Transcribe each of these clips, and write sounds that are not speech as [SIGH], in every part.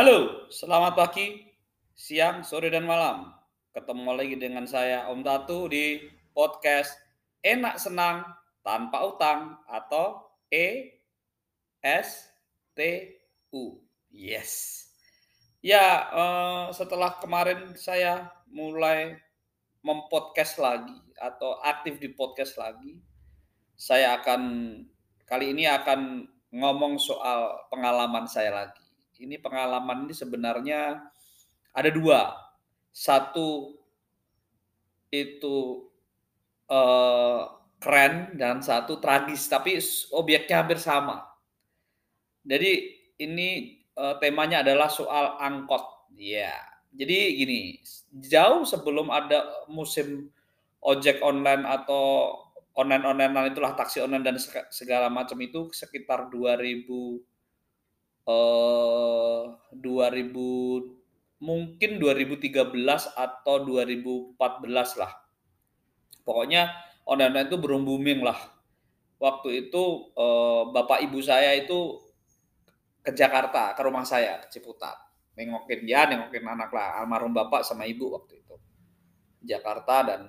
Halo, selamat pagi, siang, sore, dan malam. Ketemu lagi dengan saya Om Tatu di podcast Enak Senang Tanpa Utang atau E S T U. Yes. Ya, eh, setelah kemarin saya mulai mempodcast lagi atau aktif di podcast lagi, saya akan kali ini akan ngomong soal pengalaman saya lagi. Ini pengalaman ini sebenarnya ada dua. Satu itu eh, keren dan satu tragis, tapi objeknya hampir sama. Jadi ini eh, temanya adalah soal angkot. Ya, jadi gini, jauh sebelum ada musim ojek online atau online-onlinean itulah taksi online dan segala macam itu sekitar 2000 eh 2000 mungkin 2013 atau 2014 lah. Pokoknya online itu belum booming lah. Waktu itu eh, bapak ibu saya itu ke Jakarta, ke rumah saya, ke Ciputat. Nengokin ya, nengokin anak lah, almarhum bapak sama ibu waktu itu. Jakarta dan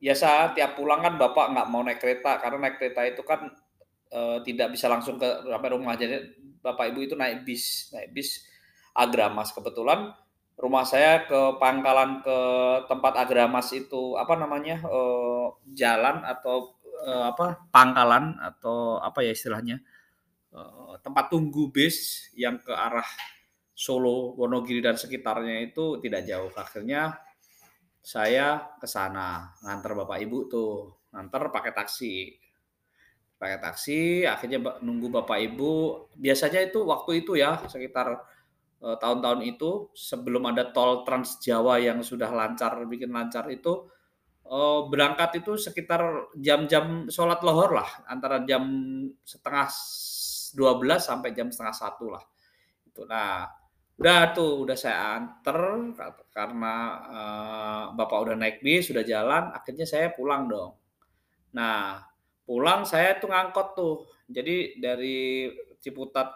biasa tiap pulang kan bapak nggak mau naik kereta karena naik kereta itu kan e, tidak bisa langsung ke sampai rumah jadi bapak ibu itu naik bis naik bis Agramas. Kebetulan rumah saya ke pangkalan ke tempat Agramas itu apa namanya e, jalan atau e, apa pangkalan atau apa ya istilahnya e, tempat tunggu bis yang ke arah Solo Wonogiri dan sekitarnya itu tidak jauh. Akhirnya saya ke sana nganter bapak ibu tuh nganter pakai taksi pakai taksi akhirnya nunggu bapak ibu. Biasanya itu waktu itu ya sekitar uh, tahun-tahun itu sebelum ada tol Trans Jawa yang sudah lancar bikin lancar itu uh, berangkat itu sekitar jam-jam sholat lohor lah antara jam setengah 12 sampai jam setengah satu lah. Itu nah udah tuh udah saya anter karena uh, bapak udah naik bis sudah jalan akhirnya saya pulang dong. Nah pulang saya tuh ngangkot tuh. Jadi dari Ciputat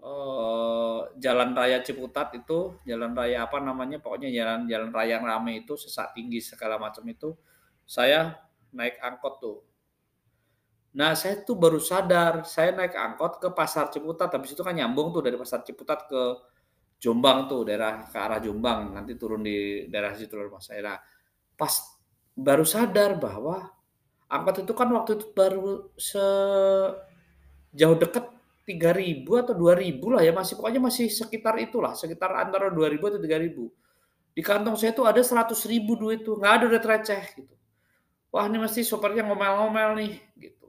eh, Jalan Raya Ciputat itu, jalan raya apa namanya? Pokoknya jalan jalan raya yang rame itu sesak tinggi segala macam itu saya naik angkot tuh. Nah, saya tuh baru sadar, saya naik angkot ke Pasar Ciputat, habis itu kan nyambung tuh dari Pasar Ciputat ke Jombang tuh, daerah ke arah Jombang, nanti turun di daerah situ rumah saya. Nah, pas baru sadar bahwa angkot itu kan waktu itu baru sejauh dekat 3000 atau 2000 lah ya masih pokoknya masih sekitar itulah sekitar antara 2000 atau 3000 di kantong saya tuh ada 100 ribu duit tuh nggak ada duit receh gitu. Wah ini mesti sopirnya ngomel-ngomel nih gitu.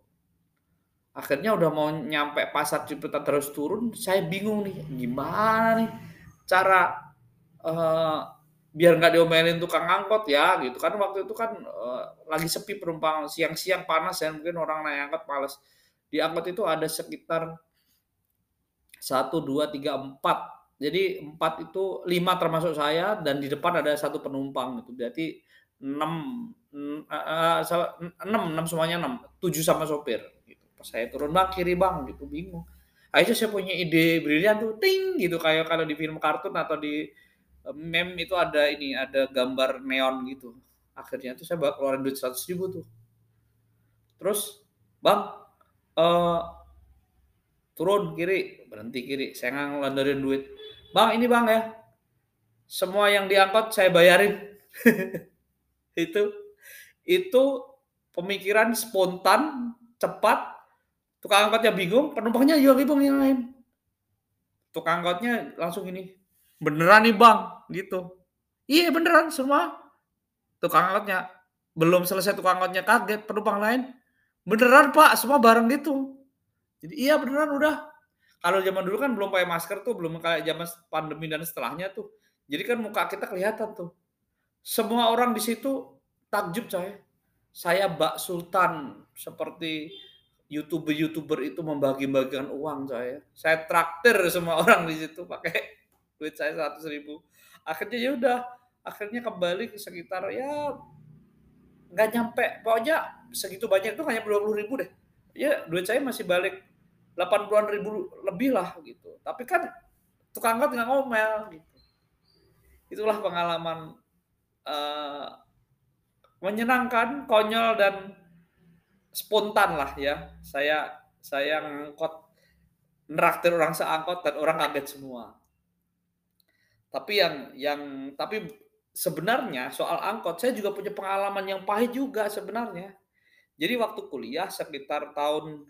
Akhirnya udah mau nyampe pasar Ciputat terus turun saya bingung nih gimana nih cara uh, biar nggak diomelin tukang angkot ya gitu. Kan waktu itu kan uh, lagi sepi penumpang siang-siang panas ya mungkin orang naik angkot males. Di angkot itu ada sekitar satu dua tiga empat. Jadi empat itu lima termasuk saya dan di depan ada satu penumpang itu berarti enam uh, enam enam semuanya enam. Tujuh sama sopir gitu. Pas saya turun bang kiri bang gitu bingung. Akhirnya saya punya ide brilian tuh ting gitu. Kayak kalau di film kartun atau di meme itu ada ini ada gambar neon gitu. Akhirnya tuh saya keluarin duit seratus ribu tuh. Terus bang uh, turun kiri berhenti kiri saya ngelandarin duit. Bang ini bang ya semua yang diangkut saya bayarin. [LAUGHS] Itu itu pemikiran spontan cepat tukang angkotnya bingung penumpangnya ya bingung yang lain. Tukang angkotnya langsung ini beneran nih bang gitu. Iya beneran semua. Tukang angkotnya. Belum selesai tukang angkotnya kaget penumpang lain. Beneran pak semua bareng gitu. Jadi iya beneran udah. Kalau zaman dulu kan belum pakai masker tuh belum kayak zaman pandemi dan setelahnya tuh. Jadi kan muka kita kelihatan tuh. Semua orang di situ takjub saya saya Mbak Sultan seperti youtuber-youtuber itu membagi-bagikan uang saya saya traktir semua [LAUGHS] orang di situ pakai duit saya seratus ribu akhirnya ya udah akhirnya kembali ke sekitar ya nggak nyampe pokoknya segitu banyak itu hanya dua puluh ribu deh ya duit saya masih balik delapan puluh ribu lebih lah gitu tapi kan tukang angkot nggak ngomel gitu. Itulah pengalaman uh, menyenangkan, konyol dan spontan lah ya. Saya saya ngangkot neraktir orang seangkot dan orang kaget semua. Tapi yang yang tapi sebenarnya soal angkot saya juga punya pengalaman yang pahit juga sebenarnya. Jadi waktu kuliah sekitar tahun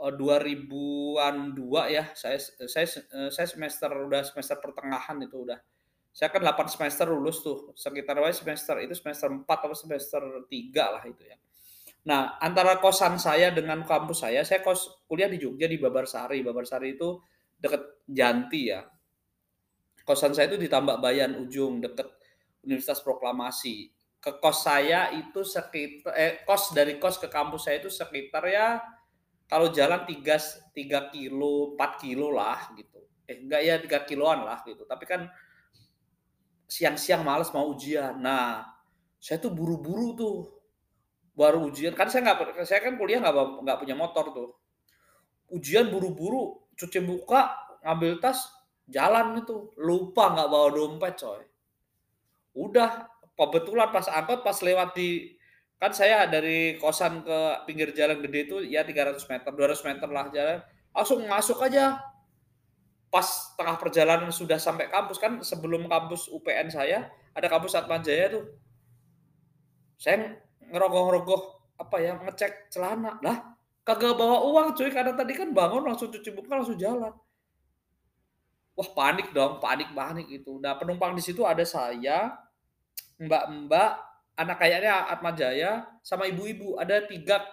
2000-an eh, dua ya, saya saya eh, saya semester udah semester pertengahan itu udah. Saya kan 8 semester lulus tuh, sekitar semester itu semester 4 atau semester 3 lah itu ya. Nah, antara kosan saya dengan kampus saya, saya kos kuliah di Jogja di Babarsari. Babarsari itu deket Janti ya. Kosan saya itu di Tambak Bayan ujung deket Universitas Proklamasi. Ke kos saya itu sekitar eh kos dari kos ke kampus saya itu sekitar ya kalau jalan 3 3 kilo 4 kilo lah gitu. Eh enggak ya 3 kiloan lah gitu. Tapi kan siang-siang males mau ujian. Nah saya tuh buru-buru tuh baru ujian. Kan saya nggak saya kan kuliah nggak nggak punya motor tuh. Ujian buru-buru cuci muka ngambil tas jalan itu lupa nggak bawa dompet coy. Udah kebetulan pas angkot pas lewat di kan saya dari kosan ke pinggir jalan gede itu ya 300 meter 200 meter lah jalan. Langsung masuk aja. Pas tengah perjalanan sudah sampai kampus kan sebelum kampus UPN saya ada kampus Atmajaya tuh. Saya ngerogoh-rogoh apa ya ngecek celana. Lah kagak bawa uang cuy. Karena tadi kan bangun langsung cuci muka langsung jalan wah panik dong panik panik itu nah penumpang di situ ada saya mbak-mbak anak kayaknya Atma Jaya sama ibu-ibu. Ada tiga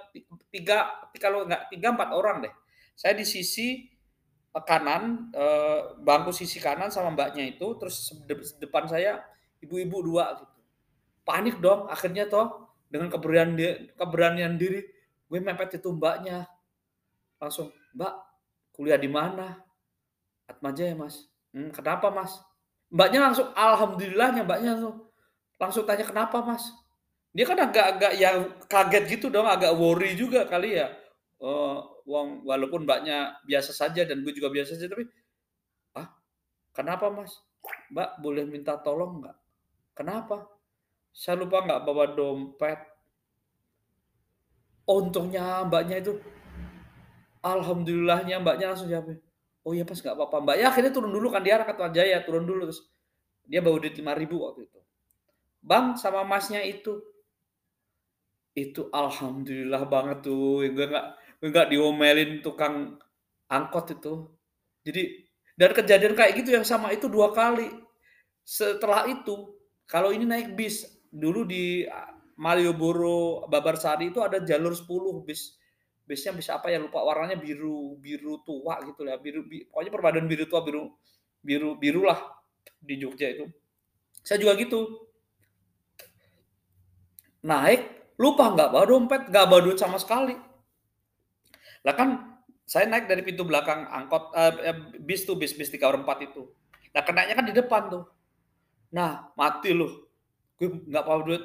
tiga kalau nggak tiga empat orang deh. Saya di sisi eh, kanan eh, bangku sisi kanan sama mbaknya itu terus depan saya ibu-ibu dua gitu. Panik dong akhirnya toh dengan keberanian keberanian diri gue mepet itu mbaknya. Langsung mbak kuliah di mana Atma Jaya mas. Hmm, kenapa mas? Mbaknya langsung alhamdulillahnya mbaknya langsung langsung tanya kenapa mas? Dia kan agak-agak yang kaget gitu dong agak worry juga kali ya. Uh, walaupun mbaknya biasa saja dan gue juga biasa saja tapi ah kenapa mas? Mbak boleh minta tolong nggak? Kenapa? Saya lupa nggak bawa dompet. Untungnya mbaknya itu alhamdulillahnya mbaknya langsung jawab oh iya pas nggak apa-apa mbak ya akhirnya turun dulu kan dia anak Jaya turun dulu terus dia bawa duit lima ribu waktu itu Bang sama masnya itu. Itu alhamdulillah banget tuh, gue nggak nggak diomelin tukang angkot itu. Jadi dan kejadian kayak gitu yang sama itu dua kali. Setelah itu, kalau ini naik bis, dulu di Malioboro Babarsari itu ada jalur 10 bis. Bisnya bisa apa ya lupa warnanya biru biru tua gitu ya biru bi, pokoknya perpaduan biru tua biru biru biru lah di Jogja itu. Saya juga gitu naik, lupa nggak bawa dompet, nggak bawa duit sama sekali. Lah kan saya naik dari pintu belakang angkot eh, bis tuh bis bis 3 4 itu. Nah kenanya kan di depan tuh. Nah mati loh. Gue nggak bawa duit.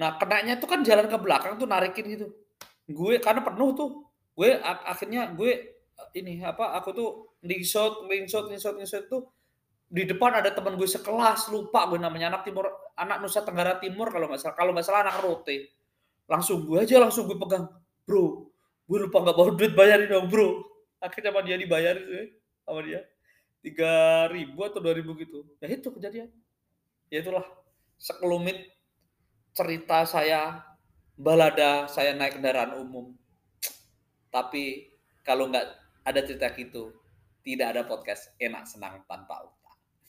Nah kenanya tuh kan jalan ke belakang tuh narikin gitu. Gue karena penuh tuh. Gue akhirnya gue ini apa aku tuh ningshot ningshot ningshot ningshot tuh di depan ada teman gue sekelas lupa gue namanya anak timur anak Nusa Tenggara Timur kalau nggak salah kalau nggak salah anak Rote. Langsung gue aja langsung gue pegang bro gue lupa nggak bawa duit bayarin dong bro. Akhirnya sama dia dibayar sih sama dia. Tiga ribu atau dua ribu gitu. Ya itu kejadian. Ya itulah sekelumit cerita saya balada saya naik kendaraan umum tapi kalau nggak ada cerita gitu tidak ada podcast enak senang tanpa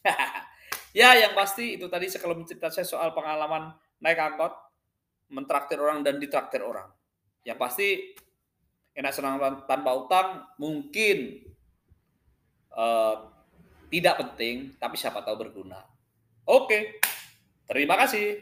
[LAUGHS] ya, yang pasti itu tadi sekelum cerita saya soal pengalaman naik angkot, mentraktir orang dan ditraktir orang. Yang pasti enak senang tanpa utang mungkin uh, tidak penting, tapi siapa tahu berguna. Oke, terima kasih.